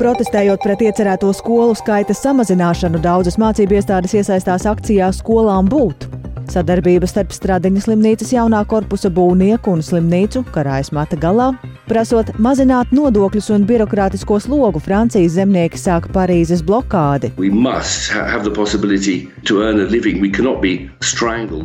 Protestējot pret iecerēto skolu skaita samazināšanu, daudzas mācību iestādes iesaistās akcijā Skolām būt. Sadarbība starp Stradiņas slimnīcas jaunā korpusa būvnieku un slimnīcu karājas mata galā. Prasot mazināt nodokļus un birokrātisko slogu, Francijas zemnieki sāk Parīzes blokādi.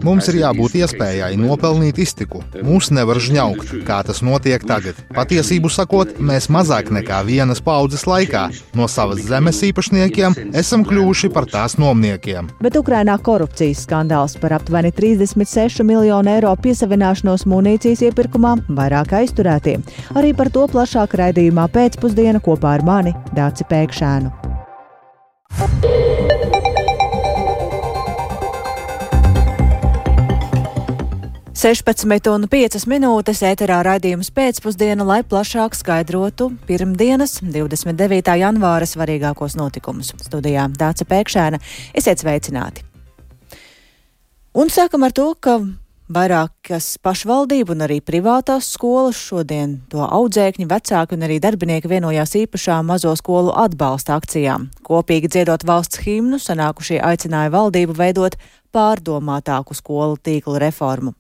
Mums ir jābūt iespējai nopelnīt iztiku. Mūs nevar žņaukt, kā tas notiek tagad. Patiesību sakot, mēs mazāk nekā vienas paudzes laikā no savas zemes īpašniekiem esam kļuvuši par tās nomniekiem. Bet Ukrainā korupcijas skandāls par aptuveni 36 miljonu eiro piesavināšanos munīcijas iepirkumā vairāk aizturētie. Arī par to plašāk raidījumā pēcpusdiena kopā ar mani Dāci Pēkšēnu. Sešpadsmit un piecas minūtes ēterā raidījums pēcpusdiena, lai plašāk skaidrotu pirmdienas, 29. janvāra svarīgākos notikumus. Studijā Dāca Pēkšēna, esiet sveicināti! Un sākam ar to, ka Vairākas pašvaldību un arī privātās skolas šodien to audzēkņi, vecāki un arī darbinieki vienojās īpašā mazo skolu atbalsta akcijām. Kopīgi dziedot valsts himnu, sanākušie aicināja valdību veidot pārdomātāku skolu tīklu reformu.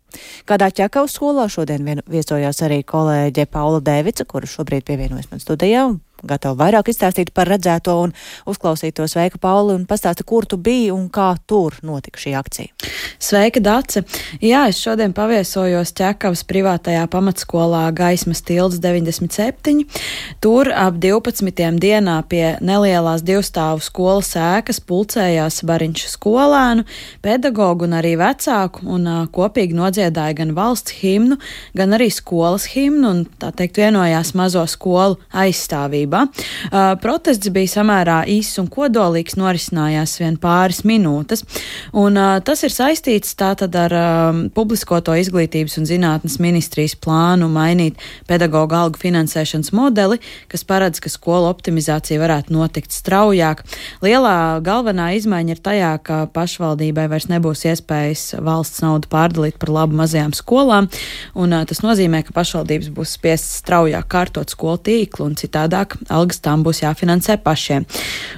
Kādā ķekavas skolā šodien viesojās arī kolēģe Paula Dēvica, kura šobrīd pievienojas man studijā gatava vairāk izstāstīt par redzēto un uzklausīto Sveika Pauli un pastāsta, kur tu biji un kā tur notika šī akcija. Sveika, Dace! Jā, es šodien paviesojos Ķekavas privātajā pamatskolā Gaismas tilts 97. Tur ap 12. dienā pie nelielās divstāvu skolas ēkas pulcējās bariņš skolēnu, pedagogu un arī vecāku un uh, kopīgi nodziedāja gan valsts himnu, gan arī skolas himnu un tā teikt vienojās mazo skolu aizstāvībā Uh, protests bija samērā īss un kodolīgs, norisinājās vien pāris minūtes, un tas ir saistīts tātad ar uh, publiskoto izglītības un zinātnes ministrijas plānu mainīt pedagoģa algu finansēšanas modeli, kas paredz, ka skolu optimizācija varētu notikt straujāk. Lielā galvenā izmaiņa ir tajā, ka pašvaldībai vairs nebūs iespējas valsts naudu pārdalīt par labu mazajām skolām, un tas nozīmē, ka pašvaldības būs spiestas straujāk kārtot skolu tīklu un citādāk algas tām būs jāfinansē pašiem.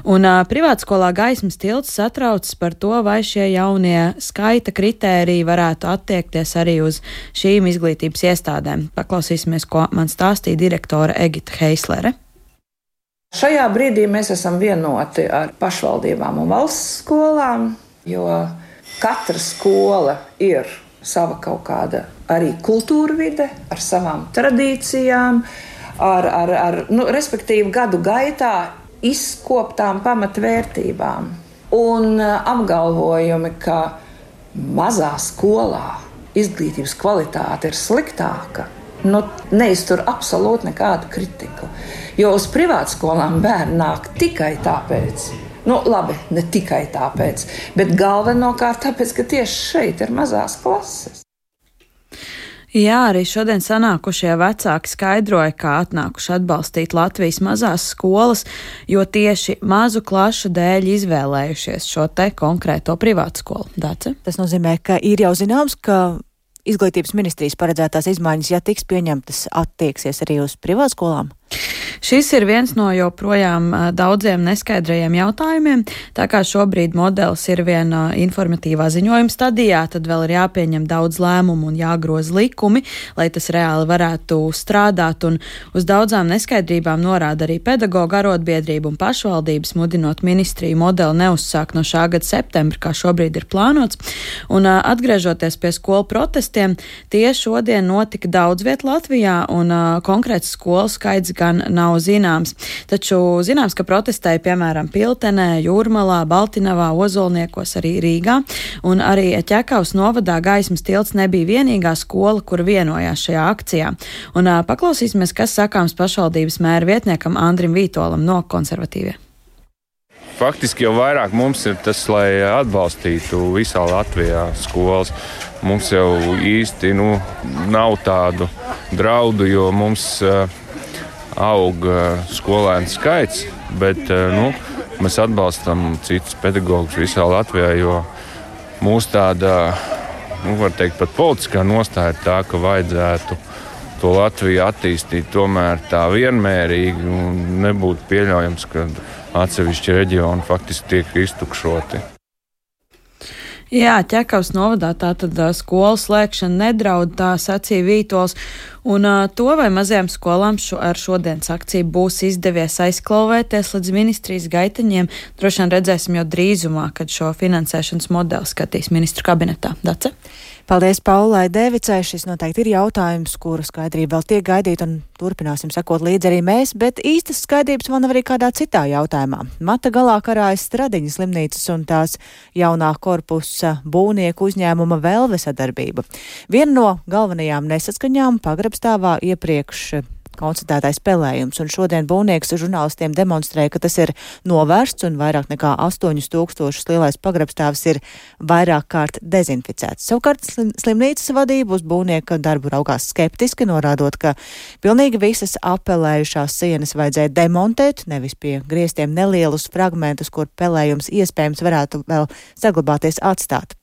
Un uh, privātskolā gaismas tilts satraucas par to, vai šie jaunie skaita kritēriji varētu attiekties arī uz šīm izglītības iestādēm. Paklausīsimies, ko man stāstīja direktore Egita Heislere. Šajā brīdī mēs esam vienoti ar pašvaldībām un valsts skolām, jo katra skola ir sava kaut kāda arī kultūra vide ar savām tradīcijām, ar, ar, ar nu, respektīvi gadu gaitā izkoptām pamatvērtībām. Un uh, apgalvojumi, ka mazā skolā izglītības kvalitāte ir sliktāka, nu, neiztur absolūti nekādu kritiku. Jo uz privātskolām bērni nāk tikai tāpēc, Nu, labi, ne tikai tāpēc, bet galvenokārt tāpēc, ka tieši šeit ir mazās klases. Jā, arī šodien sanākušie vecāki skaidroja, kā atnākuši atbalstīt Latvijas mazās skolas, jo tieši mazu klašu dēļ izvēlējušies šo te konkrēto privātu skolu. Dace? Tas nozīmē, ka ir jau zināms, ka izglītības ministrijas paredzētās izmaiņas, ja tiks pieņemtas, attieksies arī uz privātskolām? Šis ir viens no joprojām daudziem neskaidrajiem jautājumiem. Tā kā šobrīd modelis ir viena informatīvā ziņojuma stadijā, tad vēl ir jāpieņem daudz lēmumu un jāgroza likumi, lai tas reāli varētu strādāt. Un uz daudzām neskaidrībām norāda arī pedagoģa arotbiedrība un pašvaldības, mudinot ministriju modeli neuzsākt no šā gada septembra, kā šobrīd ir plānots. Un atgriežoties pie skolu protestiem, tie šodien notika daudz viet Latvijā, un konkrēts skolu skaits gan nav zināms. Taču zināms, ka protestēja piemēram Piltenē, Jūrmalā, Baltinavā, Ozolniekos, arī Rīgā, un arī Ķekavas novadā gaismas tilts nebija vienīgā skola, kur vienojās šajā akcijā. Un paklausīsimies, kas sakāms pašvaldības mēra vietniekam Andrim Vītolam no konservatīviem. Faktiski jau vairāk mums ir tas, lai atbalstītu visā Latvijā skolas. Mums jau īsti nu, nav tādu draudu, jo mums uh, aug skolēnu skaits, bet nu, mēs atbalstam citus pedagogus visā Latvijā, jo mūsu tāda, nu, var teikt, pat politiskā nostāja ir tā, ka vajadzētu to Latviju attīstīt tomēr tā vienmērīgi un nebūtu pieļaujams, ka atsevišķi reģioni faktiski tiek iztukšoti. Jā, ķekavas novadā tā tad skolas slēgšana nedraud, tā sacīja Vītols, un to vai mazajām skolām šo, ar šodienas akciju būs izdevies aizklauvēties līdz ministrijas gaitaņiem, droši vien redzēsim jau drīzumā, kad šo finansēšanas modeli skatīs ministru kabinetā. Dace? Paldies Paulai Devicai. Šis noteikti ir jautājums, kuru skaidrība vēl tiek gaidīta un turpināsim sekot līdzi arī mēs, bet īstas skaidrības man nav arī kādā citā jautājumā. Mata galā karājas Stradiņas slimnīcas un tās jaunā korpusa būvnieku uzņēmuma Velve sadarbība. Viena no galvenajām nesaskaņām pagrabstāvā iepriekš konstatētais spēlējums, un šodien būvnieks žurnālistiem demonstrēja, ka tas ir novērsts un vairāk nekā 8000 lielais pagrabstāvs ir vairāk kārt dezinficēts. Savukārt slim, slimnīcas vadība uz būvnieka darbu raugās skeptiski, norādot, ka pilnīgi visas apelējušās sienas vajadzēja demontēt, nevis pie griestiem nelielus fragmentus, kur pelējums iespējams varētu vēl saglabāties atstāt.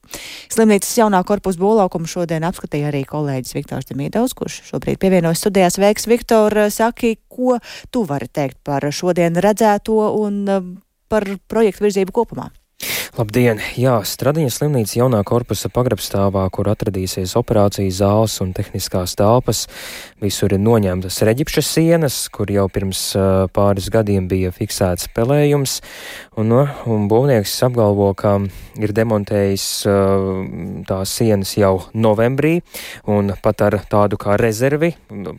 Slimnīcas jaunā korpusa būvlaukumu šodien apskatīja arī kolēģis Viktors Demīdovs, kurš šobrīd pievienojas studijās. Veiks, Viktor, saki, ko tu vari teikt par šodien redzēto un um, par projektu virzību kopumā? Labdien! Jā, Stradiņas slimnīca jaunā korpusa pagrabstāvā, kur atradīsies operācijas zāles un tehniskās telpas, visur ir noņemtas reģipšas sienas, kur jau pirms uh, pāris gadiem bija fiksēts pelējums, un, no, un būvnieks apgalvo, ka ir demontējis uh, tās sienas jau novembrī, un pat ar tādu kā rezervi,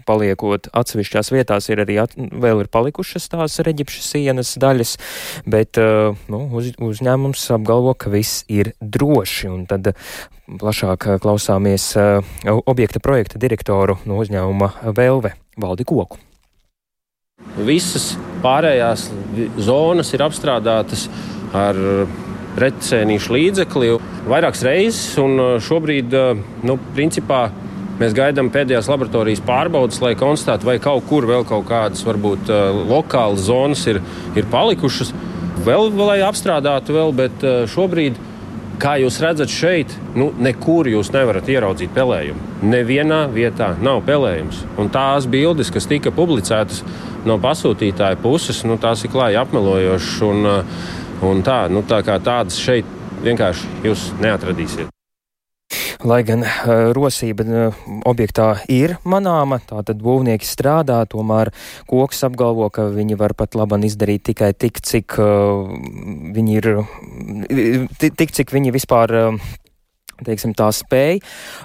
paliekot atsevišķās vietās, ir arī at, vēl ir palikušas tās reģipšas sienas daļas, bet uh, nu, uz, uzņēmums apgalvo, apgalvo, ka viss ir droši. Un tad plašāk eh, klausāmies eh, objekta projekta direktoru no uzņēmuma Velve Valdi Koku. Visas pārējās zonas ir apstrādātas ar recēnīšu līdzekli vairākas reizes, un eh, šobrīd, nu, principā, Mēs gaidām pēdējās laboratorijas pārbaudas, lai konstatētu, vai kaut kur vēl kaut kādas varbūt lokālas zonas ir, ir palikušas vēl, lai apstrādātu vēl, bet eh, šobrīd, kā jūs redzat šeit, nu, nekur jūs nevarat ieraudzīt pelējumu. Nevienā vietā nav pelējums. Un tās bildes, kas tika publicētas no pasūtītāja puses, nu, tās ir klāji apmelojošas. Un, eh, un tā, nu, tā tādas šeit vienkārši jūs neatradīsiet. Lai gan uh, rosība uh, objektā ir manāma, tātad būvnieki strādā, tomēr koks apgalvo, ka viņi var pat labam izdarīt tikai tik, cik uh, viņi ir, tik, cik viņi vispār teiksim, tā spēja,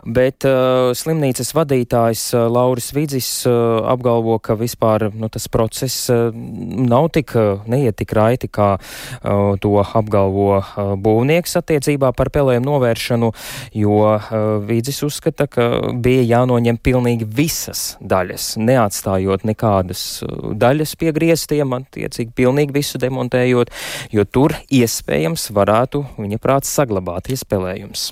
bet uh, slimnīcas vadītājs uh, Lauris Vidzis uh, apgalvo, ka vispār nu, tas process uh, nav tik, uh, neiet tik raiti, kā uh, to apgalvo uh, būvnieks attiecībā par pelējumu novēršanu, jo uh, Vidzis uzskata, ka bija jānoņem pilnīgi visas daļas, neatstājot nekādas uh, daļas pie griestiem, attiecīgi pilnīgi visu demontējot, jo tur iespējams varētu, viņa prāts, saglabāties pelējums.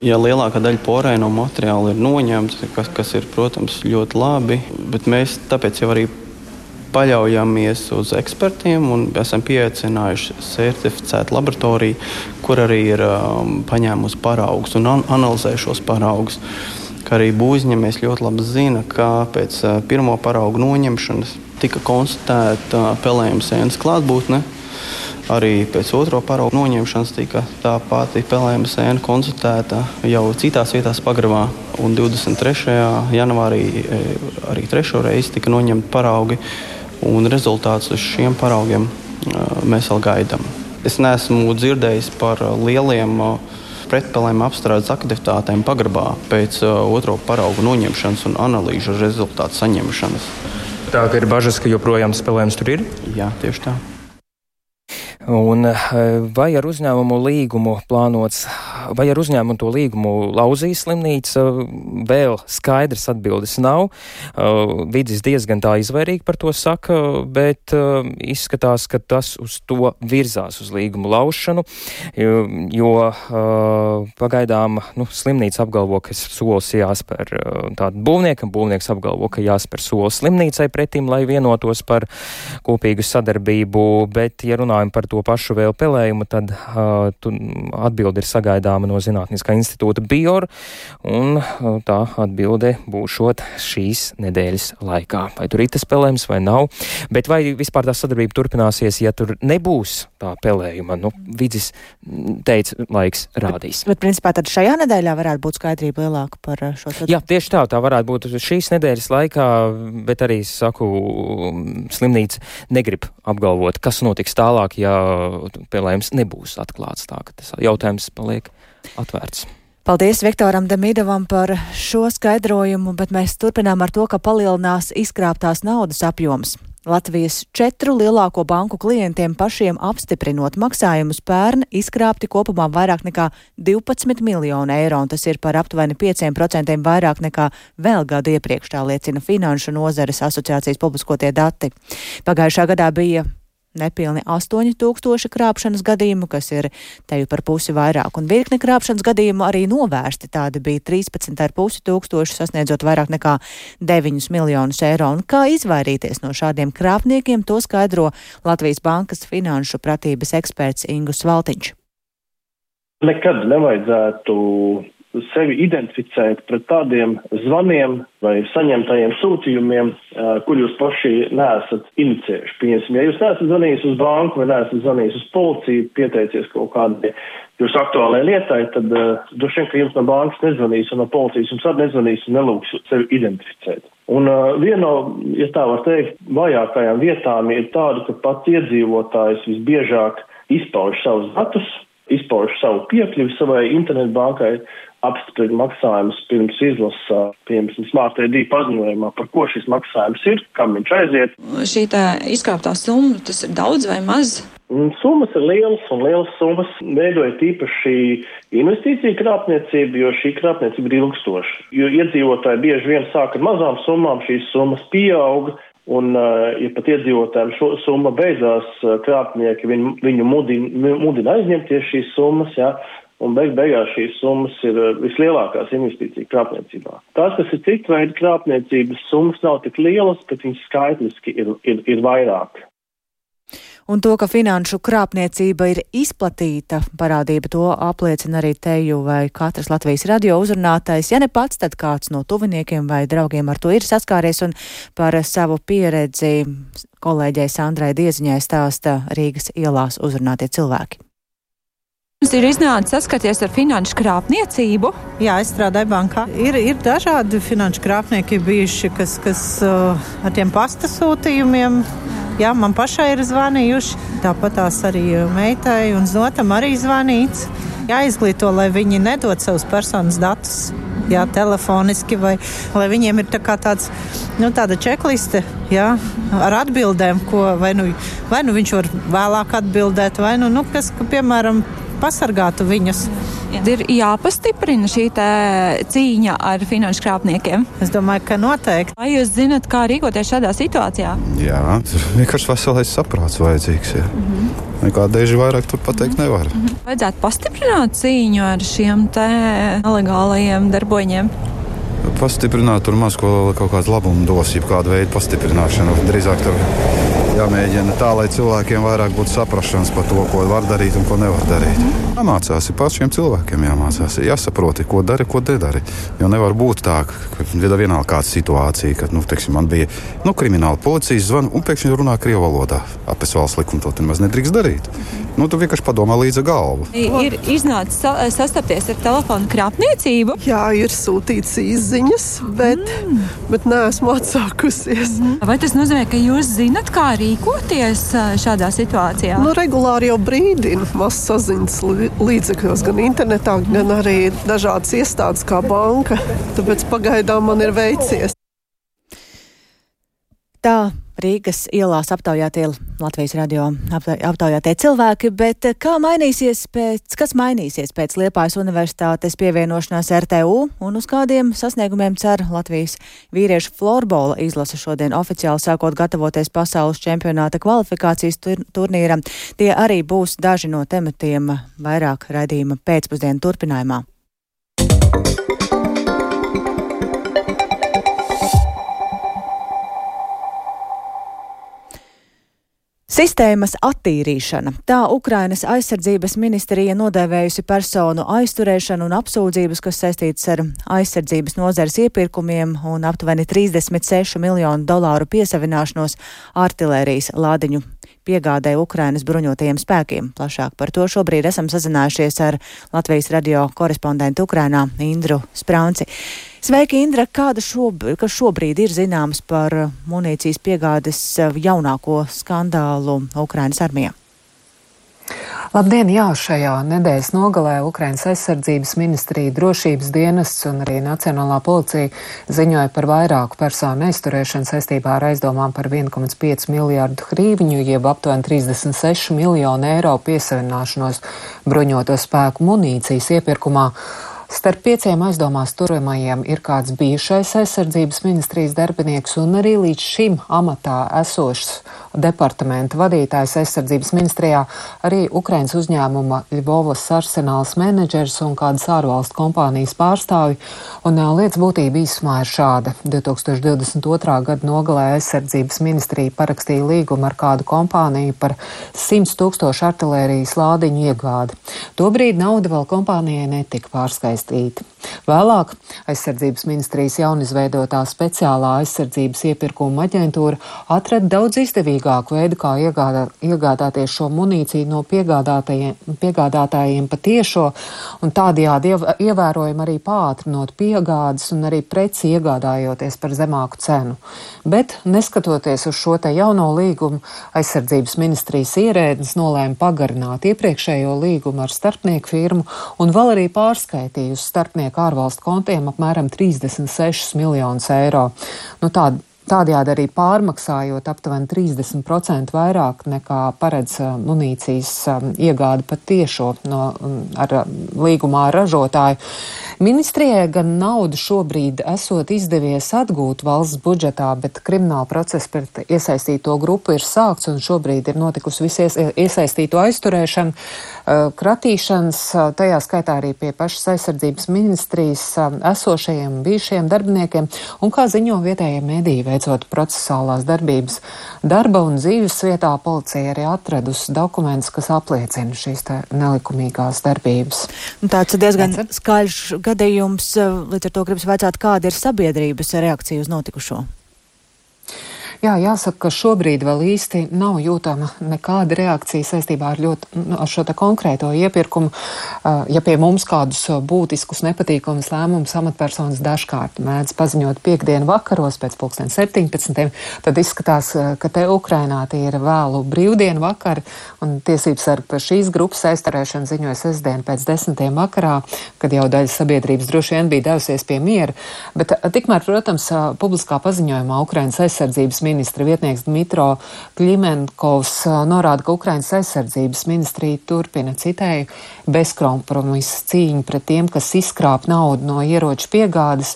Ja lielākā daļa porēno materiālu ir noņemta, kas, kas ir, protams, ļoti labi, bet mēs tāpēc jau arī paļaujamies uz ekspertiem un esam pieaicinājuši certificētu laboratoriju, kur arī ir um, paņēmusi paraugus un an analizē šos paraugus. Kā arī būvniecības ļoti labi zina, ka pēc uh, pirmo paraugu noņemšanas tika konstatēta uh, pelējuma sēnes klātbūtne Arī pēc otro paraugu noņemšanas tika tā pati pelējuma sēna konstatēta jau citās vietās pagrabā. Un 23. janvārī e, arī trešo reizi tika noņemti paraugi, un rezultāts uz šiem paraugiem e, mēs vēl gaidām. Es neesmu dzirdējis par lieliem e, pretpelēm apstrādes aktivitātēm pagrabā pēc otro paraugu noņemšanas un analīžu rezultātu saņemšanas. Tā ir bažas, ka joprojām spēlējums tur ir? Jā, tieši tā. Un eh, vai ar uzņēmumu līgumu plānots, vai ar uzņēmumu to līgumu lauzīs slimnīca, vēl skaidrs atbildes nav. Eh, Vidis diezgan tā izvairīgi par to saka, bet eh, izskatās, ka tas uz to virzās uz līgumu laušanu, jo pagaidām nu, slimnīca apgalvo, ka solis jāspēr tādu būvniekam, būvnieks apgalvo, ka jāspēr solis slimnīcai pretim, lai vienotos par kopīgu sadarbību, bet, ja runājam par to pašu vēl pelējumu, tad uh, atbildi ir sagaidām dāma no Zinātniskā institūta Bior, un tā atbilde būšot šīs nedēļas laikā. Vai tur ir tas spēlējums vai nav, bet vai vispār tā sadarbība turpināsies, ja tur nebūs tā pelējuma? Nu, vidzis teica, laiks rādīs. Bet, principā, tad šajā nedēļā varētu būt skaidrība lielāka par šo sadarbību? Jā, tieši tā, tā varētu būt šīs nedēļas laikā, bet arī, saku, slimnīca negrib apgalvot, kas notiks tālāk, ja pelējums nebūs atklāts. Tā tas jautājums paliek atvērts. Paldies Viktoram Demidovam par šo skaidrojumu, bet mēs turpinām ar to, ka palielinās izkrāptās naudas apjoms. Latvijas četru lielāko banku klientiem pašiem apstiprinot maksājumus pērn izkrāpti kopumā vairāk nekā 12 miljonu eiro, un tas ir par aptuveni 5% vairāk nekā vēl gadu iepriekš, tā liecina Finanšu nozares asociācijas publiskotie dati. Pagājušā gadā bija nepilni 8000 krāpšanas gadījumu, kas ir teju par pusi vairāk, un virkni krāpšanas gadījumu arī novērsti. Tādi bija 13,5 tūkstoši, sasniedzot vairāk nekā 9 miljonus eiro. Un kā izvairīties no šādiem krāpniekiem, to skaidro Latvijas Bankas finanšu pratības eksperts Ingus Valtiņš. Nekad nevajadzētu sevi identificēt pret tādiem zvaniem vai saņemtajiem sūtījumiem, kur jūs paši neesat inicējuši. Piemēram, ja jūs neesat zvanījis uz banku vai neesat zvanījis uz policiju, pieteicies kaut kādai jūsu aktuālajai lietai, tad uh, droši vien, ka jums no bankas nezvanīs un no policijas jums arī nezvanīs un nelūgs sevi identificēt. Un uh, viena no, ja tā var teikt, vajākajām vietām ir tāda, ka pats iedzīvotājs visbiežāk izpauž savus datus, izpauž savu piekļuvi savai internetbankai, apstiprina maksājumus pirms izlasa, piemēram, Smart ID paziņojumā, par ko šis maksājums ir, kam viņš aiziet. Šī tā izkrāptā summa, tas ir daudz vai maz? Summas ir lielas, un lielas summas veidoja tīpaši investīcija krāpniecība, jo šī krāpniecība ir ilgstoša. Jo iedzīvotāji bieži vien sāk ar mazām summām, šīs summas pieauga, un, ja pat iedzīvotājiem šo summa beidzās, krāpnieki viņu, viņu mudina, mudina aizņemties šīs summas, jā, un beig beigās šīs summas ir eh, vislielākās investīcija krāpniecībā. Tās, kas ir citu veidu krāpniecības summas, nav tik lielas, bet viņas skaitliski ir, ir, ir vairāk. Un to, ka finanšu krāpniecība ir izplatīta parādība, to apliecina arī teju vai katrs Latvijas radio uzrunātais. Ja ne pats, tad kāds no tuviniekiem vai draugiem ar to ir saskāries un par savu pieredzi kolēģei Sandrai Dieziņai stāsta Rīgas ielās uzrunātie cilvēki. Jums ir iznācis saskaties ar finanšu krāpniecību? Jā, es strādāju bankā. Ir, ir dažādi finanšu krāpnieki bijuši, kas, kas uh, ar tiem pasta sūtījumiem. Jā, man pašai ir zvanījuši. Tāpat tās arī meitai un zotam arī zvanīts. Jāizglīto, lai viņi nedod savus personas datus. Jā, telefoniski, vai lai viņiem ir tā tāds, nu, tāda čekliste jā, ar atbildēm, ko vai nu, vai nu viņš var vēlāk atbildēt, vai nu, nu kas, ka, piemēram, pasargātu viņus. Ir jāpastiprina šī cīņa ar finanšu krāpniekiem. Es domāju, ka noteikti. Vai jūs zinat, kā rīkoties šādā situācijā? Jā, tur vienkārši veselais saprāts vajadzīgs. Jā. Mm -hmm. Nekā daži vairāk tur pateikt mm -hmm. nevar. Mm -hmm. Vajadzētu pastiprināt cīņu ar šiem nelegālajiem darboņiem. Pastiprināt, tur maz ko kaut kādu labumu dos, ja kāda veida pastiprināšanu. Drīzāk tur jāmēģina tā, lai cilvēkiem vairāk būtu saprašanas par to, ko var darīt un ko nevar darīt. Jāmācās, ir pašiem cilvēkiem jāmācās, jāsaprot, ko dari, ko nedari. Jo nevar būt tā, ka ir vienalga kāda situācija, kad nu, teiksim, man bija nu, krimināla policijas zvana un pēkšņi runā krievu valodā. Apes valsts likuma to nemaz nedrīkst darīt. Nu, tu vienkārši padomā līdzi galvu. Ir iznācis sastapties ar telefonu krāpniecību. Jā, ir sūtīts izziņas, bet, mm. bet neesmu atsākusies. Mm. Vai tas nozīmē, ka jūs zinat, kā rīkoties šādā situācijā? Nu, regulāri jau brīdina masasaziņas līdzekļos, gan internetā, gan arī dažādas iestādes kā banka. Tāpēc pagaidām man ir veicies. Tā Rīgas ielās aptaujātie Latvijas radio aptaujātie cilvēki, bet kā mainīsies pēc, kas mainīsies pēc Liepājas universitātes pievienošanās RTU un uz kādiem sasniegumiem cer Latvijas vīriešu florbola izlase šodien oficiāli sākot gatavoties pasaules čempionāta kvalifikācijas tur turnīram. Tie arī būs daži no tematiem vairāk raidījuma pēcpusdienu turpinājumā. Sistēmas attīrīšana. Tā Ukrainas aizsardzības ministrija nodēvējusi personu aizturēšanu un apsūdzības, kas saistītas ar aizsardzības nozares iepirkumiem un aptuveni 36 miljonu dolāru piesavināšanos artilērijas lādiņu piegādē Ukrainas bruņotajiem spēkiem. Plašāk par to šobrīd esam sazinājušies ar Latvijas radio korespondentu Ukrainā Indru Sprānci. Sveiki, Indra! Kāda šobrīd, kas šobrīd ir zināms par munīcijas piegādes eh, jaunāko skandālu Ukrainas armijā? Labdien! Jā, šajā nedēļas nogalē Ukrainas aizsardzības ministrija, drošības dienests un arī Nacionālā policija ziņoja par vairāku personu aizturēšanu saistībā ar aizdomām par 1,5 miljārdu hrīviņu, jeb aptuveni 36 miljonu eiro piesavināšanos bruņoto spēku munīcijas iepirkumā. Starp pieciem aizdomās turamajiem ir kāds bijušais aizsardzības ministrijas darbinieks un arī līdz šim amatā esošs departamenta vadītājs aizsardzības ministrijā, arī Ukrainas uzņēmuma Ļvovas arsenāls menedžers un kādas ārvalstu kompānijas pārstāvi. Un lietas būtība īsumā ir šāda. 2022. gada nogalē aizsardzības ministrija parakstīja līgumu ar kādu kompāniju par 100 tūkstošu artilērijas lādiņu iegādi. Tobrīd nauda vēl kompānijai netika pārskaistīta. Vēlāk aizsardzības ministrijas jaunizveidotā speciālā aizsardzības iepirkuma aģentūra atrada daudz izdevīgāku veidu, kā iegādā, iegādāties šo munīciju no piegādātājiem, piegādātājiem patiešo un tādējādi ievērojami arī pātrinot piegādes un arī preci iegādājoties par zemāku cenu. Bet, neskatoties uz šo te jauno līgumu, aizsardzības ministrijas ierēdnis nolēma pagarināt iepriekšējo līgumu ar starpnieku firmu un vēl arī pārskaitīja uz starpnieku ārvalstu kontiem apmēram 36 miljonus eiro. Nu, tāda Tādējādi arī pārmaksājot aptuveni 30% vairāk nekā paredz uh, munīcijas um, iegādi pat tiešo no, um, ar um, līgumā ar ražotāju. Ministrijai gan naudu šobrīd esot izdevies atgūt valsts budžetā, bet krimināla process pret iesaistīto grupu ir sākts un šobrīd ir notikusi visies iesaistīto aizturēšana. Uh, kratīšanas, uh, tajā skaitā arī pie pašas aizsardzības ministrijas um, esošajiem bijušajiem darbiniekiem, un kā ziņo vietējie mediji veicot procesālās darbības darba un dzīves vietā, policija arī atradusi dokumentus, kas apliecina šīs nelikumīgās darbības. Tāds diezgan skaļš gadījums, līdz ar to gribas vaicāt, kāda ir sabiedrības reakcija uz notikušo? Jā, jāsaka, ka šobrīd vēl īsti nav jūtama nekāda reakcija saistībā ar, ļoti, nu, ar šo konkrēto iepirkumu. Ja pie mums kādus būtiskus nepatīkamus lēmumus amatpersonas dažkārt mēdz paziņot piekdienu vakaros pēc pulksten 17, tad izskatās, ka te Ukrainā tie ir vēlu brīvdienu vakari un tiesības sargi par šīs grupas aizturēšanu ziņoja sestdien pēc desmitiem vakarā, kad jau daļa sabiedrības droši vien bija devusies pie miera. Bet tikmēr, protams, publiskā paziņojumā Ukrainas aizsardzības ministra vietnieks Dmitro Kļimenkovs norāda, ka Ukrainas aizsardzības ministrija turpina citēju bezkompromisu cīņu pret tiem, kas izkrāp naudu no ieroču piegādes.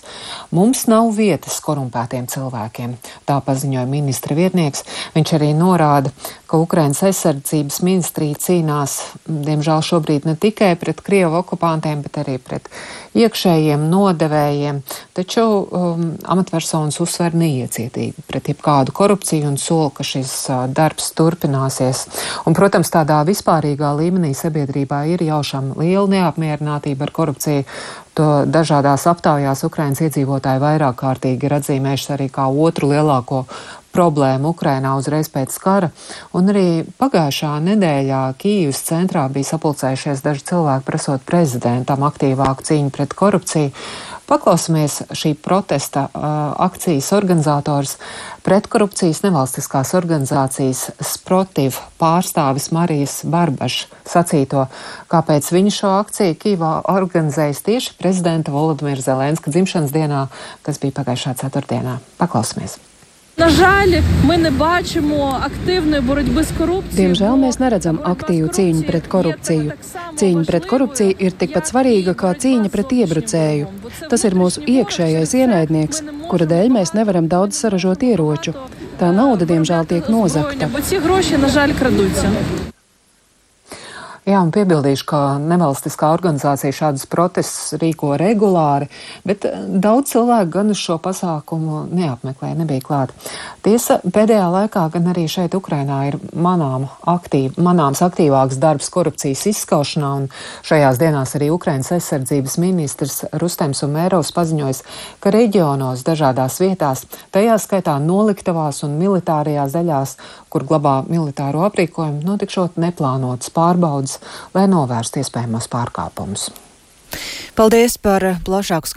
Mums nav vietas korumpētiem cilvēkiem, tā paziņoja ministra vietnieks. Viņš arī norāda, ka Ukrainas aizsardzības ministrija cīnās, diemžēl šobrīd ne tikai pret Krievu okupantiem, bet arī pret iekšējiem nodevējiem, taču um, amatpersonas uzsver neiecietību pret jebkādu korupciju un sola, ka šis uh, darbs turpināsies. Un, protams, tādā vispārīgā līmenī sabiedrībā ir jaušama liela neapmierinātība ar korupciju. To dažādās aptaujās Ukrainas iedzīvotāji vairāk kārtīgi ir atzīmējuši arī kā otru lielāko problēmu Ukrainā uzreiz pēc kara, un arī pagājušā nedēļā Kīivas centrā bija sapulcējušies daži cilvēki prasot prezidentam aktīvāku cīņu pret korupciju. Paklausāmies šī protesta uh, akcijas organizators pretkorupcijas nevalstiskās organizācijas Sprotiv pārstāvis Marijas Barbašs sacīto, kāpēc viņa šo akciju Kīvā organizējas tieši prezidenta Volodimira Zelenska dzimšanas dienā, kas bija pagājušā ceturtdienā. Paklausāmies! На жаль, ми не бачимо активної боротьби з корупцією. Diemžēl mēs neredzam aktīvu cīņu pret korupciju. Cīņa pret korupciju ir tikpat svarīga kā cīņa pret iebrucēju. Tas ir mūsu iekšējais ienaidnieks, kura dēļ mēs nevaram daudz saražot ieroču. Tā nauda, diemžēl, tiek nozagta. Jā, un piebildīšu, ka nevalstiskā organizācija šādus protestus rīko regulāri, bet eh, daudz cilvēku gan uz šo pasākumu neapmeklē, nebija klāt. Tiesa, pēdējā laikā gan arī šeit Ukrainā ir manām aktīv, manāms aktīvāks darbs korupcijas izskaušanā, un šajās dienās arī Ukrainas aizsardzības ministrs Rustems un Mērovs paziņojis, ka reģionos dažādās vietās, tajā skaitā noliktavās un militārajās daļās, kur glabā militāro aprīkojumu, notikšot neplānotas pārbaudas lai novērstu iespējamos pārkāpumus. Paldies par plašāku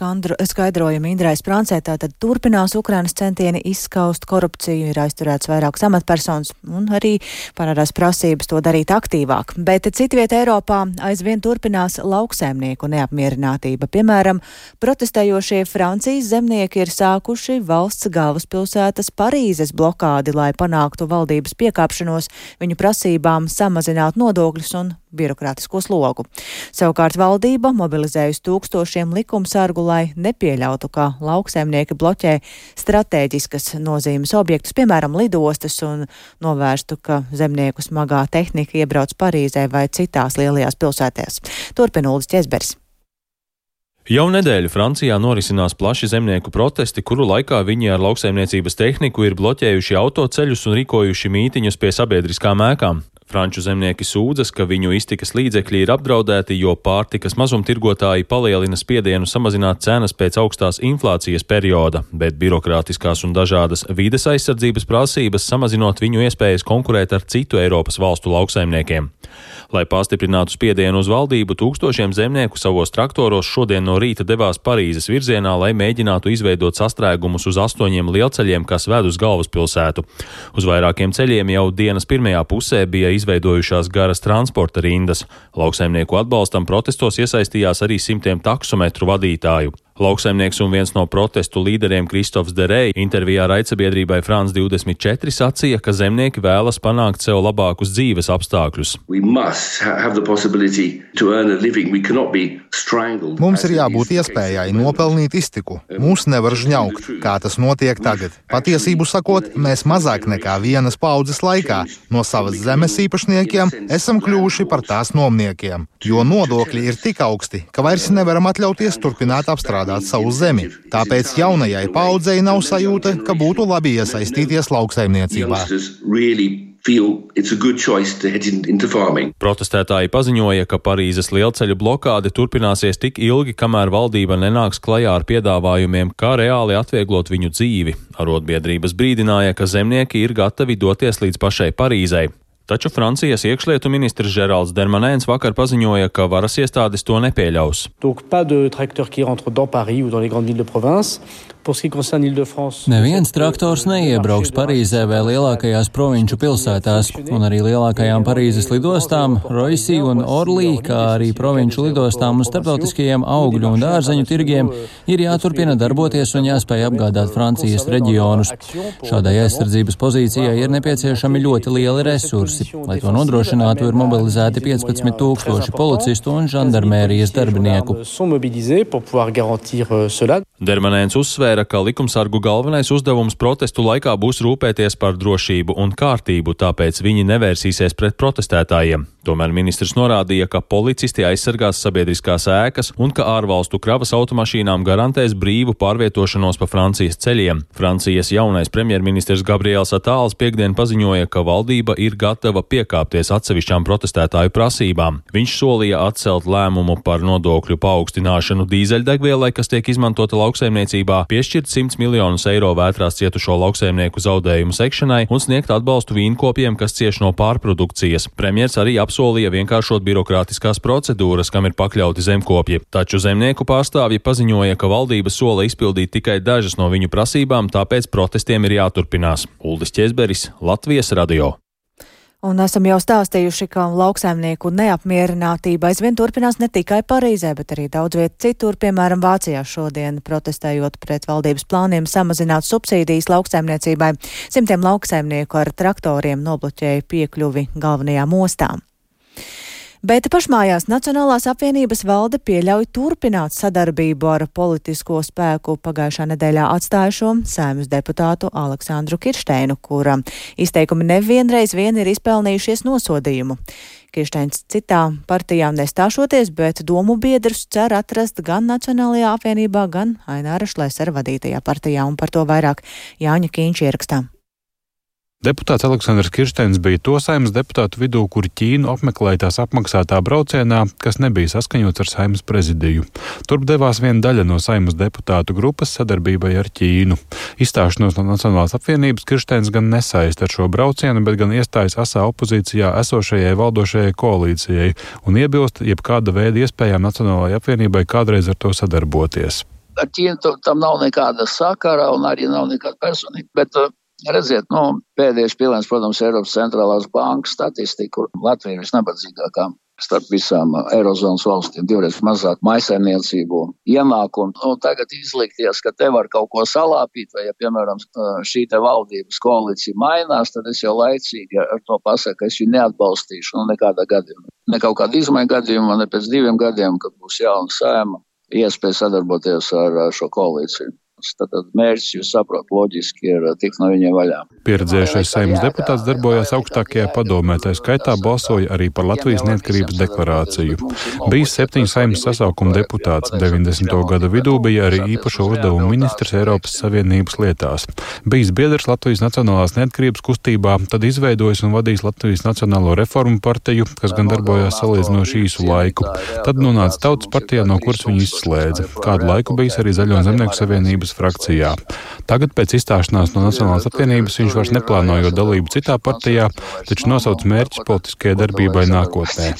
skaidrojumu Indrai Sprancē. Tātad turpinās Ukrainas centieni izskaust korupciju, ir aizturēts vairākas amatpersonas un arī parādās prasības to darīt aktīvāk. Bet citviet Eiropā aizvien turpinās lauksēmnieku neapmierinātība. Piemēram, protestējošie Francijas zemnieki ir sākuši valsts galvaspilsētas Parīzes blokādi, lai panāktu valdības piekāpšanos viņu prasībām samazināt nodokļus un birokrātisko slogu. Savukārt valdība mobilizējusi tūkstošiem likumsargu, lai nepieļautu, ka lauksaimnieki bloķē stratēģiskas nozīmes objektus, piemēram, lidostas, un novērstu, ka zemnieku smagā tehnika iebrauc Parīzē vai citās lielajās pilsētās. Turpin Uldis Česbers. Jau nedēļu Francijā norisinās plaši zemnieku protesti, kuru laikā viņi ar lauksaimniecības tehniku ir bloķējuši autoceļus un rīkojuši mītiņus pie sabiedriskām ēkām. Franču zemnieki sūdzas, ka viņu iztikas līdzekļi ir apdraudēti, jo pārtikas mazumtirgotāji palielina spiedienu samazināt cenas pēc augstās inflācijas perioda, bet birokrātiskās un dažādas vides aizsardzības prasības samazinot viņu iespējas konkurēt ar citu Eiropas valstu lauksaimniekiem. Lai pastiprinātu spiedienu uz valdību, tūkstošiem zemnieku savos traktoros šodien no rīta devās Parīzes virzienā, lai mēģinātu izveidot sastrēgumus uz astoņiem lielceļiem, kas ved uz galvaspilsētu. Uz vairākiem ceļiem jau dienas pirmajā pusē bija izveidojušās garas transporta rindas. Lauksaimnieku atbalstam protestos iesaistījās arī simtiem taksometru vadītāju. Lauksaimnieks un viens no protestu līderiem Kristofs Derei intervijā raidsabiedrībai France 24 sacīja, ka zemnieki vēlas panākt sev labākus dzīves apstākļus. Mums ir jābūt iespējai nopelnīt iztiku. Mūs nevar žņaukt, kā tas notiek tagad. Patiesību sakot, mēs mazāk nekā vienas paudzes laikā. No savas zemes īpašniekiem esam kļuvuši par tās nomniekiem, jo nodokļi ir tik augsti, ka vairs nevaram atļauties turpināt apstrādāt apstrādāt savu zemi. Tāpēc jaunajai paudzei nav sajūta, ka būtu labi iesaistīties lauksaimniecībā. Protestētāji paziņoja, ka Parīzes lielceļu blokāde turpināsies tik ilgi, kamēr valdība nenāks klajā ar piedāvājumiem, kā reāli atvieglot viņu dzīvi. Arotbiedrības brīdināja, ka zemnieki ir gatavi doties līdz pašai Parīzei. Taču Francijas iekšlietu ministrs Žerāls Dermanēns vakar paziņoja, ka varas iestādes to nepieļaus. Donc, Neviens traktors neiebrauks Parīzē vai lielākajās provinču pilsētās, un arī lielākajām Parīzes lidostām, Roisī un Orlī, kā arī provinču lidostām un starptautiskajiem augļu un dārzeņu tirgiem ir jāturpina darboties un jāspēj apgādāt Francijas reģionus. Šādai aizsardzības pozīcijai ir nepieciešami ļoti lieli resursi. Lai to nodrošinātu, ir mobilizēti 15 tūkstoši policistu un žandarmērijas darbinieku. Dermanēns uzsvēra, ka likumsargu galvenais uzdevums protestu laikā būs rūpēties par drošību un kārtību, tāpēc viņi nevērsīsies pret protestētājiem. Tomēr ministrs norādīja, ka policisti aizsargās sabiedriskās ēkas un ka ārvalstu kravas automašīnām garantēs brīvu pārvietošanos pa Francijas ceļiem. Francijas jaunais premjerministrs Gabriels Atāls piekdien paziņoja, ka valdība ir gatava piekāpties atsevišķām protestētāju prasībām. Viņš solīja atcelt lēmumu par nodokļu paaugstināšanu dīzeļdegvielai, kas tiek izmantota lauksaimniecībā, piešķirt 100 miljonus eiro vētrās cietušo lauksaimnieku zaudējumu sekšanai un sniegt atbalstu vīnkopiem, kas cieš no pārprodukcijas. Premjers arī apsolīja vienkāršot birokrātiskās procedūras, kam ir pakļauti zemkopji. Taču zemnieku pārstāvji paziņoja, ka valdība sola izpildīt tikai dažas no viņu prasībām, tāpēc protestiem ir jāturpinās. Uldis Česberis, Latvijas radio. Un esam jau stāstījuši, ka lauksaimnieku neapmierinātība aizvien turpinās ne tikai Parīzē, bet arī daudz viet citur, piemēram, Vācijā šodien protestējot pret valdības plāniem samazināt subsīdijas lauksaimniecībai. Simtiem lauksaimnieku ar traktoriem nobloķēja piekļuvi galvenajām ostām. Bet pašmājās Nacionālās apvienības valde pieļauj turpināt sadarbību ar politisko spēku pagājušā nedēļā atstājušo sēmas deputātu Aleksandru Kirsteinu, kura izteikumi nevienreiz vien ir izpelnījušies nosodījumu. Kirsteins citā partijā nestāšoties, bet domu biedrus cer atrast gan Nacionālajā apvienībā, gan Aināra Šlēsera vadītajā partijā, un par to vairāk Jāņa Kīņš ierakstā. Deputāts Aleksandrs Kirsteins bija to saimnes deputātu vidū, kuri Ķīnu apmeklēja tās apmaksātā braucienā, kas nebija saskaņots ar saimnes prezidiju. Turp devās viena daļa no saimnes deputātu grupas sadarbībai ar Ķīnu. Izstāšanos no Nacionālās apvienības Kirsteins gan nesaist ar šo braucienu, bet gan iestājas asā opozīcijā esošajai valdošajai koalīcijai un iebilst jebkāda veida iespējām Nacionālajai apvienībai kādreiz ar to sadarboties. Ar Ķīnu tam nav nekāda sakara un arī nav nekāda personība. Bet Redziet, nu, pēdējais piliens, protams, ir Eiropas centrālās bankas statistika, kur Latvija ir visnabadzīgākā starp visām Eirozonas valstīm, divreiz mazāk maisaimniecību ienākumu. Nu, tagad izlikties, ka te var kaut ko salāpīt, vai, ja, piemēram, šī te valdības koalīcija mainās, tad es jau laicīgi ar to pasaku, ka es viņu neatbalstīšu, nu, nekādā gadījumā. Ne kaut kāda izmaiņa gadījumā, ne pēc diviem gadiem, kad būs jauna sēma, iespēja sadarboties ar šo koalīciju. Tātad mērķis, jūs saprotat, loģiski ir tikt no viņiem vaļā. Pieredzējušais saimnes deputāts darbojās augstākajā padomē, tā skaitā balsoja arī par Latvijas neatkarības deklarāciju. Bija septiņu saimnes sasaukuma deputāts, 90. gada vidū bija arī īpašo uzdevumu ministrs Eiropas Savienības lietās. Bijis biedrs Latvijas Nacionālās neatkarības kustībā, tad izveidojis un vadījis Latvijas Nacionālo reformu partiju, kas gan darbojās salīdzinoši īsu laiku. Tad nonāca Tautas partijā, no kuras viņu izslēdza. Kādu laiku bijis arī Zaļo zemnieku savienības savienības frakcijā. Tagad pēc izstāšanās no Nacionālās apvienības viņš vairs neplānojot dalību citā partijā, taču nosauc mērķus politiskajai darbībai nākotnē.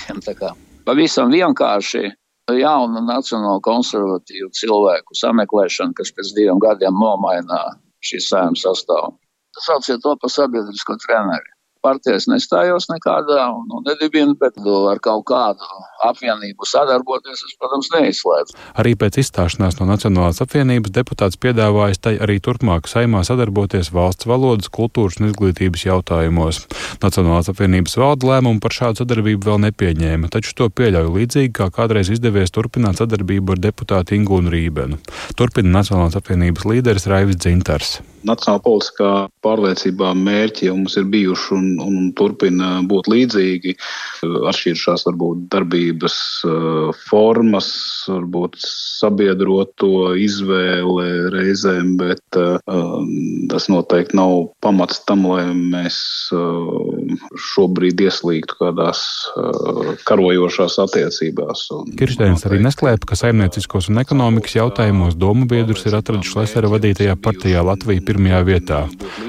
Pavisam vienkārši jaunu nacionālo konservatīvu cilvēku sameklēšana, kas pēc diviem gadiem nomainā šīs sēmas sastāvu. Sauciet to par sabiedrisko treneri partijas nestājos nekādā un nu, nedibinu, bet ar kaut kādu apvienību sadarboties, es, protams, neizslēdzu. Arī pēc izstāšanās no Nacionālās apvienības deputāts piedāvājas tai arī turpmāk saimā sadarboties valsts valodas, kultūras un izglītības jautājumos. Nacionālās apvienības valda lēmumu par šādu sadarbību vēl nepieņēma, taču to pieļauj līdzīgi, kā kādreiz izdevies turpināt sadarbību ar deputātu Ingūnu Rībenu. Turpina Nacionālās apvienības līderis Raivis Dzintars nacionāla politiskā pārliecībā mērķi jau mums ir bijuši un, un turpina būt līdzīgi. Atšķiršās varbūt darbības eh, formas, varbūt sabiedroto izvēle reizēm, bet uh, tas noteikti nav pamats tam, lai mēs uh, šobrīd ieslīgtu kādās karojošās attiecībās. Kirsteins arī nesklēpa, ka saimnieciskos un ekonomikas jautājumos domu biedrus ir atraduši Lesera vadītajā partijā Latvija pirmajā vietā.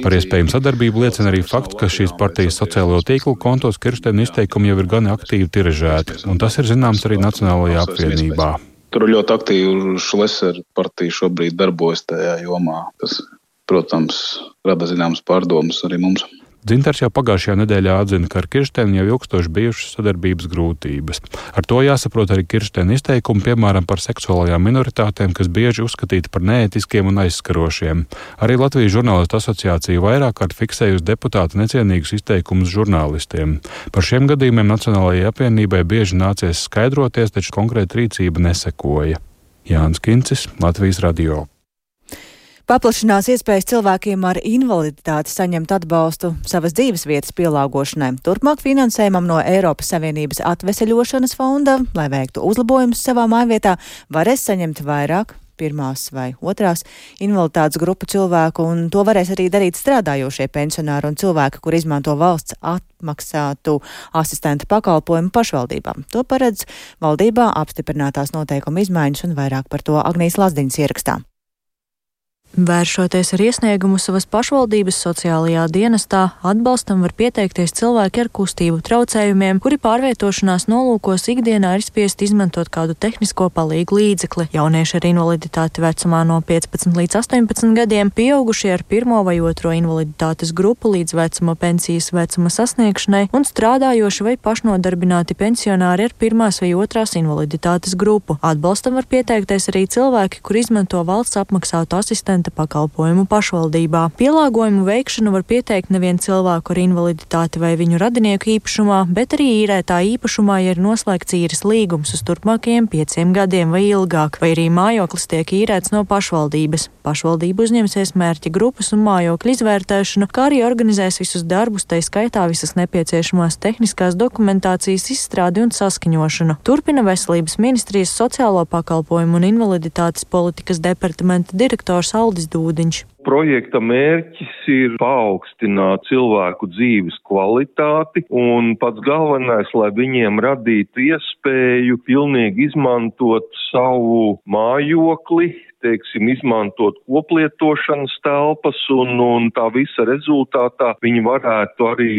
Par iespējamu sadarbību liecina arī fakts, ka šīs partijas sociālo tīklu kontos Kirsteina izteikumi jau ir gan aktīvi tiražēti, un tas ir zināms arī Nacionālajā apvienībā. Tur ļoti aktīvi Šlesera partija šobrīd darbojas tajā jomā. Tas, protams, rada zināmas pārdomas arī mums. Dzintars jau pagājušajā nedēļā atzina, ka ar Kirstēnu jau ilgstoši bijušas sadarbības grūtības. Ar to jāsaprot arī Kirstēna izteikumi, piemēram, par seksuālajām minoritātēm, kas bieži uzskatīti par neētiskiem un aizskarošiem. Arī Latvijas žurnālistu asociācija vairāk kārt fiksējusi deputātu necienīgus izteikumus žurnālistiem. Par šiem gadījumiem Nacionālajai apvienībai bieži nācies skaidroties, taču konkrēta rīcība nesekoja. Jānis Kincis, Latvijas radio. Paplašinās iespējas cilvēkiem ar invaliditāti saņemt atbalstu savas dzīves vietas pielāgošanai. Turpmāk finansējumam no Eiropas Savienības atveseļošanas fonda, lai veiktu uzlabojumus savā mājvietā, varēs saņemt vairāk pirmās vai otrās invaliditātes grupu cilvēku, un to varēs arī darīt strādājošie pensionāri un cilvēki, kur izmanto valsts atmaksātu asistenta pakalpojumu pašvaldībām. To paredz valdībā apstiprinātās noteikuma izmaiņas un vairāk par to Agnijas Lazdiņas ierakstā. Vēršoties ar iesniegumu savas pašvaldības sociālajā dienestā, atbalstam var pieteikties cilvēki ar kustību traucējumiem, kuri pārvietošanās nolūkos ikdienā ir spiest izmantot kādu tehnisko palīgu līdzekli. Jaunieši ar invaliditāti vecumā no 15 līdz 18 gadiem, pieaugušie ar pirmo vai otro invaliditātes grupu līdz vecuma pensijas vecuma sasniegšanai un strādājoši vai pašnodarbināti pensionāri ar pirmās vai otrās invaliditātes grupu. Atbalstam var pieteikties arī cilvēki, kur izmanto valsts apmaksātu asistentu 100% pakalpojumu pašvaldībā. Pielāgojumu veikšanu var pieteikt nevien cilvēku ar invaliditāti vai viņu radinieku īpašumā, bet arī īrētā īpašumā, ja ir noslēgts īres līgums uz turpmākajiem pieciem gadiem vai ilgāk, vai arī mājoklis tiek īrēts no pašvaldības. Pašvaldība uzņemsies mērķa grupas un mājokļu izvērtēšanu, kā arī organizēs visus darbus, tai skaitā visas nepieciešamās tehniskās dokumentācijas izstrādi un saskaņošanu. Turpina veselības ministrijas sociālo pakalpojumu un invaliditātes politikas departamenta direktors Aldis Dūdiņš. Projekta mērķis ir paaugstināt cilvēku dzīves kvalitāti un pats galvenais, lai viņiem radītu iespēju pilnīgi izmantot savu mājokli, teiksim, izmantot koplietošanas telpas un, un tā visa rezultātā viņi varētu arī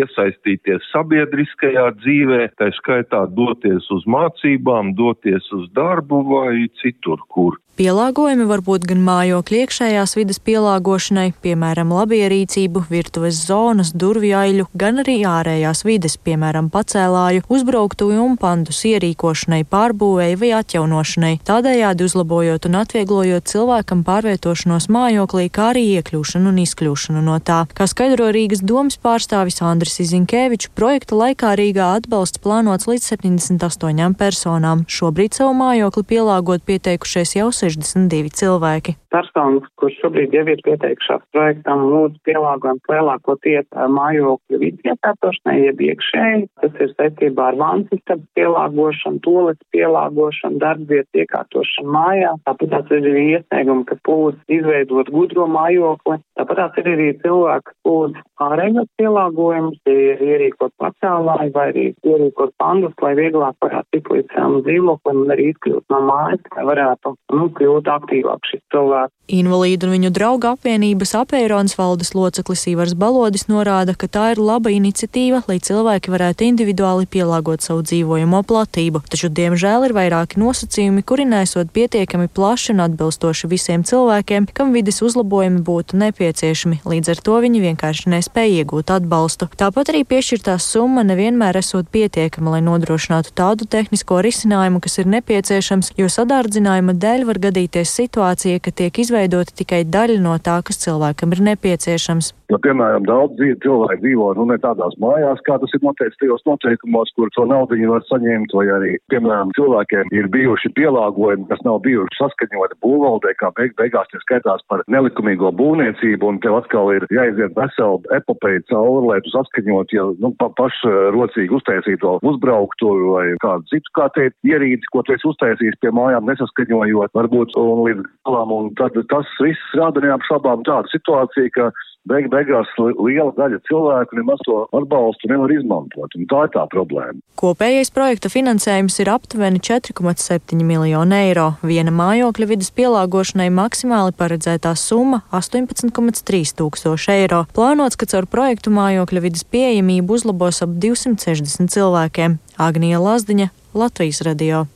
iesaistīties sabiedriskajā dzīvē, tā skaitā doties uz mācībām, doties uz darbu vai citur, kur. Pielāgojumi var būt gan mājokļa iekšējās vidas pielāgošanai, piemēram, labierīcību, virtuves zonas, durvju aiļu, gan arī ārējās vides, piemēram, pacēlāju, uzbrauktuvi un pandus ierīkošanai, pārbūvēi vai atjaunošanai, tādējādi uzlabojot un atvieglojot cilvēkam pārvietošanos mājoklī, kā arī iekļūšanu un izkļūšanu no tā. Kā skaidro Rīgas domas pārstāvis Andris Izinkēvičs, projekta laikā Rīgā atbalsts plānots līdz 78 personām. Šobrīd savu mājokli pielāgot pieteikušies jau 62 cilvēki. Personas, kurš šobrīd jau ir pieteikušās projektam, lūdzu pielāgojumu lielākoties mājokļu vidas iekārtošanai, jeb iekšēji. Tas ir saistībā ar vansistabu pielāgošanu, tolis pielāgošanu, darbvietas iekārtošanu mājā. Tāpat tās ir arī iesniegumi, kas lūdz izveidot gudro mājokli. Tāpat tās ir arī cilvēki, kas lūdz ārējos pielāgojumus, ierīkot pacēlāju vai arī ierīkot pandus, lai vieglāk varētu tikt līdz savam dzīvoklim un arī izkļūt no mājas, lai varētu nu, kļūt aktīvāk šis cilvēks. Invalīdu un viņu draugu apvienības apēronas valdes loceklis Ivars Balodis norāda, ka tā ir laba iniciatīva, lai cilvēki varētu individuāli pielāgot savu dzīvojamo platību, taču, diemžēl, ir vairāki nosacījumi, kuri nesot pietiekami plaši un atbilstoši visiem cilvēkiem, kam vides uzlabojumi būtu nepieciešami, līdz ar to viņi vienkārši nespēja iegūt atbalstu. Tāpat arī piešķirtā summa nevienmēr esot pietiekama, lai nodrošinātu tādu tehnisko risinājumu, kas ir nepieciešams, jo sadārdzinājuma dēļ var gadīties situācija, ka tiek izveidota tikai daļa no tā, kas cilvēkam ir nepieciešams. Nu, piemēram, daudz dzīvi, cilvēki dzīvo nu, ne tādās mājās, kā tas ir noteikts tajos noteikumos, kur to naudu var saņemt, vai arī, piemēram, cilvēkiem ir bijuši pielāgojumi, kas nav bijuši saskaņoti būvvaldē, kā beig beigās tie skaitās par nelikumīgo būvniecību, un tev atkal ir jāiziet vesela epopeja cauri, lai tu saskaņot, ja nu, pa, pašrocīgi uztaisīto uzbrauktu vai kādu citu, kā te ierīci, ko tu esi uztaisījis pie mājām, nesaskaņojot, varbūt un līdz galam, un tad tas viss rada neapšaubām tādu situāciju, ka beig beigās liela daļa cilvēku nemaz to atbalstu nevar izmantot. Tā ir tā problēma. Kopējais projekta finansējums ir aptuveni 4,7 miljonu eiro. Viena mājokļa vidas pielāgošanai maksimāli paredzētā summa - 18,3 tūkstoši eiro. Plānots, ka caur projektu mājokļa vidas pieejamību uzlabos ap 260 cilvēkiem. Agnija Lazdiņa, Latvijas radio.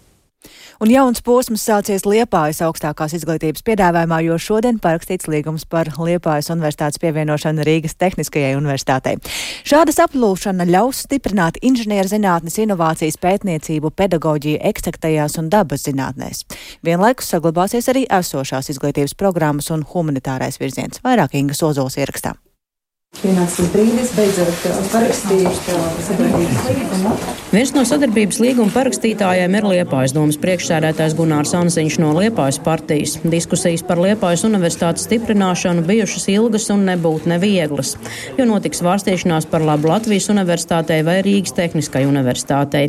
Un jauns posms sācies Liepājas augstākās izglītības piedāvājumā, jo šodien parakstīts līgums par Liepājas universitātes pievienošanu Rīgas Tehniskajai universitātei. Šāda saplūšana ļaus stiprināt inženierzinātnes, inovācijas pētniecību, pedagoģiju eksaktajās un dabas zinātnēs. Vienlaikus saglabāsies arī esošās izglītības programmas un humanitārais virziens. Vairāk Inga Sozols ierakstā. Pienācis brīdis, beidzot parakstīt sadarbības līgumu. Viens no sadarbības līguma parakstītājiem ir Liepājas domas priekšsēdētājs Gunārs Ansiņš no Liepājas partijas. Diskusijas par Liepājas universitātes stiprināšanu bijušas ilgas un nebūtu nevieglas, jo notiks vārstīšanās par labu Latvijas universitātei vai Rīgas tehniskai universitātei.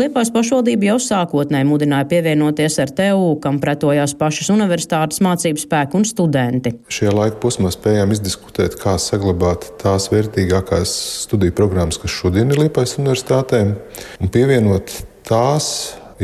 Liepājas pašvaldība jau sākotnēji mudināja pievienoties ar TU, kam pretojās pašas universitātes mācību spēku un studenti. Šajā laika posmā spējām izdiskutēt, kā saglabāt tās vērtīgākās studiju programmas, kas šodien ir Liepais universitātēm, un pievienot tās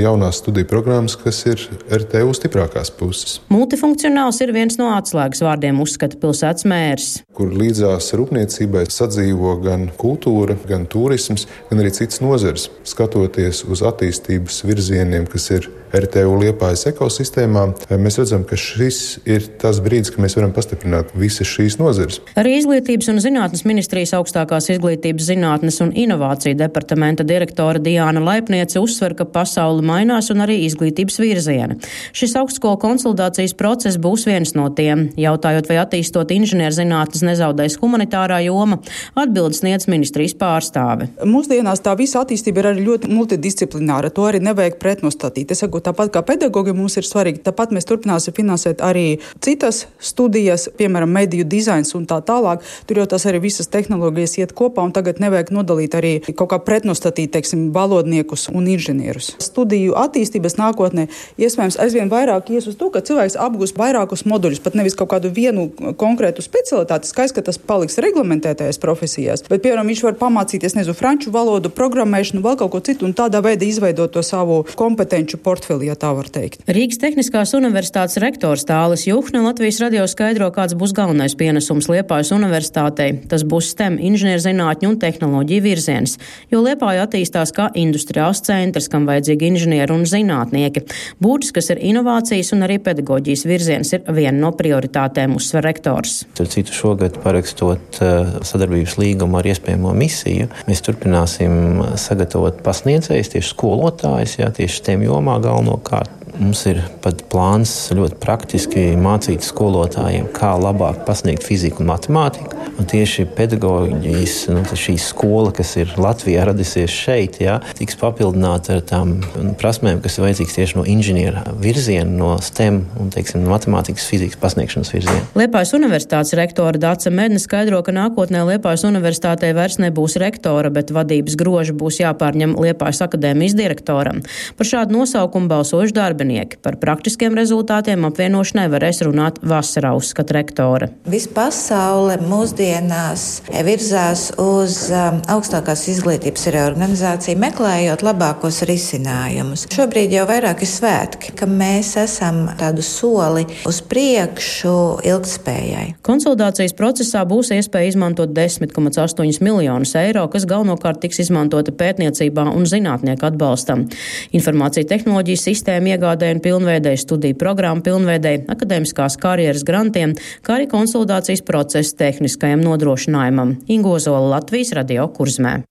jaunās studiju programmas, kas ir RTU stiprākās puses. Multifunkcionāls ir viens no atslēgas vārdiem, uzskata pilsētas mērs. Kur līdzās rūpniecībai sadzīvo gan kultūra, gan turisms, gan arī citas nozares. Skatoties uz attīstības virzieniem, kas ir RTU liepājas ekosistēmā, mēs redzam, ka šis ir tas brīdis, kad mēs varam pastiprināt visas šīs nozares. Arī Izglītības un zinātnes ministrijas augstākās izglītības zinātnes un inovāciju departamenta direktore Diāna Laipniece uzsver, ka pasauli mainās un arī izglītības virzieni. Šis augstskolu konsolidācijas process būs viens no tiem. Jautājot, vai attīstot inženierzinātnes nezaudēs humanitārā joma, atbildes sniedz ministrijas pārstāve. Mūsdienās tā visa attīstība ir arī ļoti multidisciplināra. To arī nevajag pretnostatīt. Es saku, tāpat kā pedagogi mums ir svarīgi, tāpat mēs turpināsim finansēt arī citas studijas, piemēram, mediju dizains un tā tālāk. Tur jau tas arī visas tehnoloģijas iet kopā, un tagad nevajag nodalīt arī kaut kā pretnostatīt, teiksim, valodniekus un inženierus. Studiju attīstības nākotnē iespējams aizvien vairāk ies uz to, ka cilvēks apgūst vairākus moduļus, pat nevis kaut kādu vienu konkrētu specialitāti. Skaidrs, ka tas paliks reglamentētajās profesijās, bet, piemēram, viņš var pamācīties, nezinu, franču valodu, programmēšanu, vēl kaut ko citu, un tādā veidā izveidot to savu kompetenci portfeli, ja tā var teikt. Rīgas Tehniskās universitātes rektors Tālis Juhne Latvijas radio skaidro, kāds būs galvenais pienesums Liepājas universitātei. Tas būs STEM inženierzinātņu un tehnoloģiju virziens, jo Liepāja attīstās kā industriāls centrs, kam vajadzīgi inženieri un zinātnieki. Būtiskas ir inovācijas un arī pedagoģijas virziens ir viena no prioritātēm, uzsver rektors. Citu šogad parakstot uh, sadarbības līgumu ar iespējamo misiju, mēs turpināsim sagatavot pasniedzējus, tieši skolotājus, jā, tieši STEM jomā galvenokārt. Mums ir pat plāns ļoti praktiski mācīt skolotājiem, kā labāk pasniegt fiziku un matemātiku. Un tieši pedagoģijas nu, šī skola, kas ir Latvijā radusies šeit, jā, tiks papildināta ar tām prasmēm, kas ir vajadzīgas tieši no inženiera virziena, no STEM un teiksim, matemātikas, fizikas pasniegšanas virziena. Liepājas universitātes rektora Dāca Medne skaidro, ka nākotnē Liepājas universitātē vairs nebūs rektora, bet vadības groži būs jāpārņem Liepājas akadēmijas direktoram. Par šādu nosaukumu balsojuši darbinieki. Par praktiskiem rezultātiem apvienošanai varēs runāt vasarā, uzskata rektore. Viss pasaule mūsdienās virzās uz um, augstākās izglītības reorganizāciju, meklējot labākos risinājumus. Šobrīd jau vairāk ir svētki, ka mēs esam tādu soli uz priekšu ilgspējai. Konsolidācijas procesā būs iespēja izmantot 10,8 miljonus eiro, kas galvenokārt tiks izmantota pētniecībā un zinātnieku atbalstam. Informācija tehnoloģijas sistēma iegādē un pilnveidēja studiju programmu pilnveidēja akadēmiskās karjeras grantiem, kā arī konsolidācijas procesa tehniskajam nodrošinājumam. Ingozola Latvijas radio kurzmē.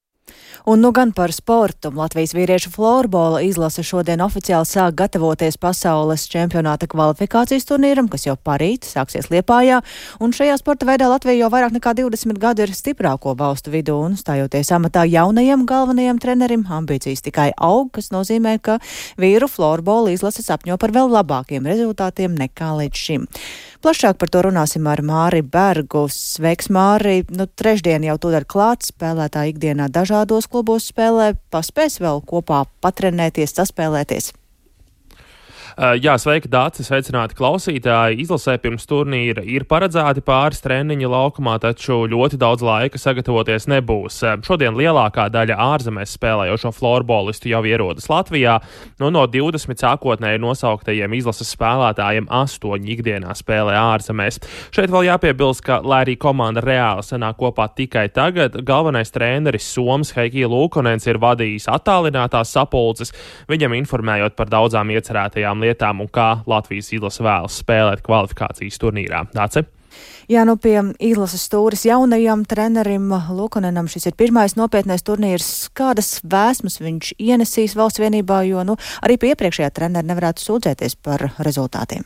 Un nu gan par sportu. Latvijas vīriešu florbola izlase šodien oficiāli sāk gatavoties pasaules čempionāta kvalifikācijas turnīram, kas jau parīt sāksies Liepājā. Un šajā sporta veidā Latvija jau vairāk nekā 20 gadu ir stiprāko valstu vidū un stājoties amatā jaunajam galvenajam trenerim, ambīcijas tikai aug, kas nozīmē, ka vīru florbola izlase sapņo par vēl labākiem rezultātiem nekā līdz šim. Plašāk par to runāsim ar Māri Bergu. Sveiks, Māri! Nu, trešdien jau tūdaļ klāts, spēlētāji ikdienā dažādos klubos spēlē, paspēs vēl kopā patrenēties, saspēlēties. Jā, sveiki, Dārcis, sveicināti klausītāji. Izlasē pirms turnīra ir paredzēti pāris treniņi laukumā, taču ļoti daudz laika sagatavoties nebūs. Šodien lielākā daļa ārzemēs spēlējošo florbolistu jau ierodas Latvijā. Nu, no 20 sākotnēji nosauktajiem izlases spēlētājiem 8 ikdienā spēlē ārzemēs. Šeit vēl jāpiebilst, ka, lai arī komanda reāli sanāk kopā tikai tagad, galvenais treneris Soms Heikija Lūkonens ir vadījis attālinātās sapulces, viņam informējot par daudzām iecerētajām lietām lietām un kā Latvijas izlase vēlas spēlēt kvalifikācijas turnīrā. Dāce? Jā, nu pie izlases stūris jaunajam trenerim Lukanenam šis ir pirmais nopietnais turnīrs. Kādas vēsmas viņš ienesīs valsts vienībā, jo nu, arī pie iepriekšējā trenera nevarētu sūdzēties par rezultātiem?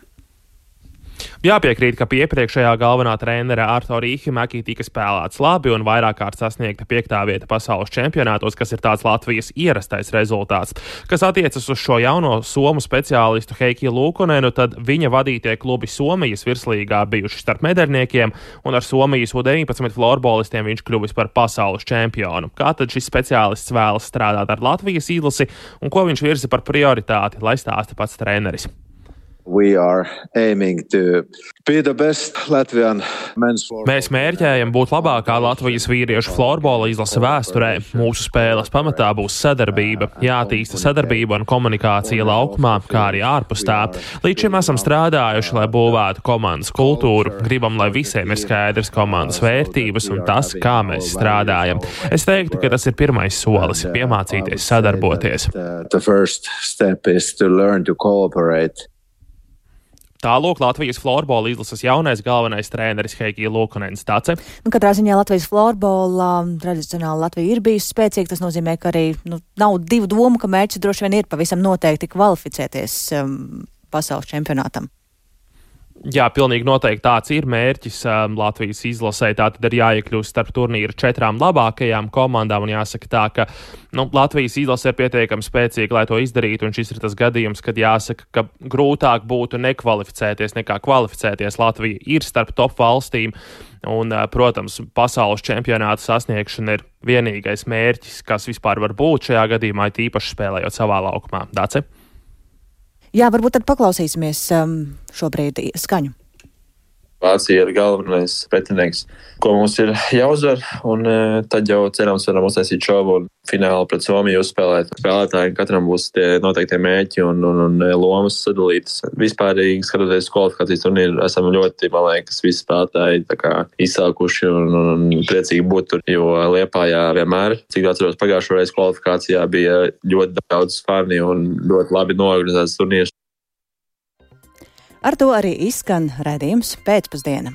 Jāpiekrīt, ka pie iepriekšējā galvenā trenera Artora Īhimaki tika spēlēts labi un vairāk kārt sasniegta piektā vieta pasaules čempionātos, kas ir tāds Latvijas ierastais rezultāts. Kas attiecas uz šo jauno somu speciālistu Heikiju Lūkonenu, tad viņa vadītie klubi Somijas virslīgā bijuši starp medaļniekiem, un ar Somijas U-19 florbolistiem viņš kļuvis par pasaules čempionu. Kā tad šis speciālists vēlas strādāt ar Latvijas izlasi un ko viņš virza par prioritāti, lai stāsta pats treneris? Mēs mērķējam būt labākā Latvijas vīriešu florbola izlase vēsturē. Mūsu spēles pamatā būs sadarbība, jātīsta sadarbība un komunikācija laukumā, kā arī ārpus tā. Līdz šim esam strādājuši, lai būvētu komandas kultūru. Gribam, lai visiem ir skaidrs komandas vērtības un tas, kā mēs strādājam. Es teiktu, ka tas ir pirmais solis - piemācīties sadarboties. Tālāk Latvijas florbola izlases jaunais galvenais treneris Heikija Lukunens Tace. Nu, katrā ziņā Latvijas florbola tradicionāli Latvija ir bijusi spēcīga. Tas nozīmē, ka arī nu, nav divu domu, ka mērķis droši vien ir pavisam noteikti kvalificēties um, pasaules čempionātam. Jā, pilnīgi noteikti tāds ir mērķis um, Latvijas izlasē. Tā tad ir jāiekļūst starp turnīra četrām labākajām komandām. Jāsaka tā, ka nu, Latvijas izlase ir pietiekami spēcīga, lai to izdarītu. Šis ir tas gadījums, kad jāsaka, ka grūtāk būtu nekvalificēties nekā kvalificēties. Latvija ir starp top valstīm. Un, uh, protams, pasaules čempionāta sasniegšana ir vienīgais mērķis, kas vispār var būt šajā gadījumā, tīpaši spēlējot savā laukumā. Dace? Jā, varbūt tad paklausīsimies um, šobrīd skaņu. Vācija ir galvenais pretinieks, ko mums ir jāuzvar. Un, uh, tad jau cerams, varam uztaisīt šovu un finālu pret Somiju uzspēlēt. Spēlētājiem katram būs tie noteiktie mēķi un, un, un lomas sadalītas. Vispārīgi skatoties kvalifikācijas turnīru, esam ļoti, man liekas, visi spēlētāji izsākuši un, un priecīgi būt tur. Jo Liepājā vienmēr, cik atceros, pagājušo reizi kvalifikācijā bija ļoti daudz fani un ļoti labi norganizēts turnīrs. Ar to arī izskan redzējums pēcpusdienā.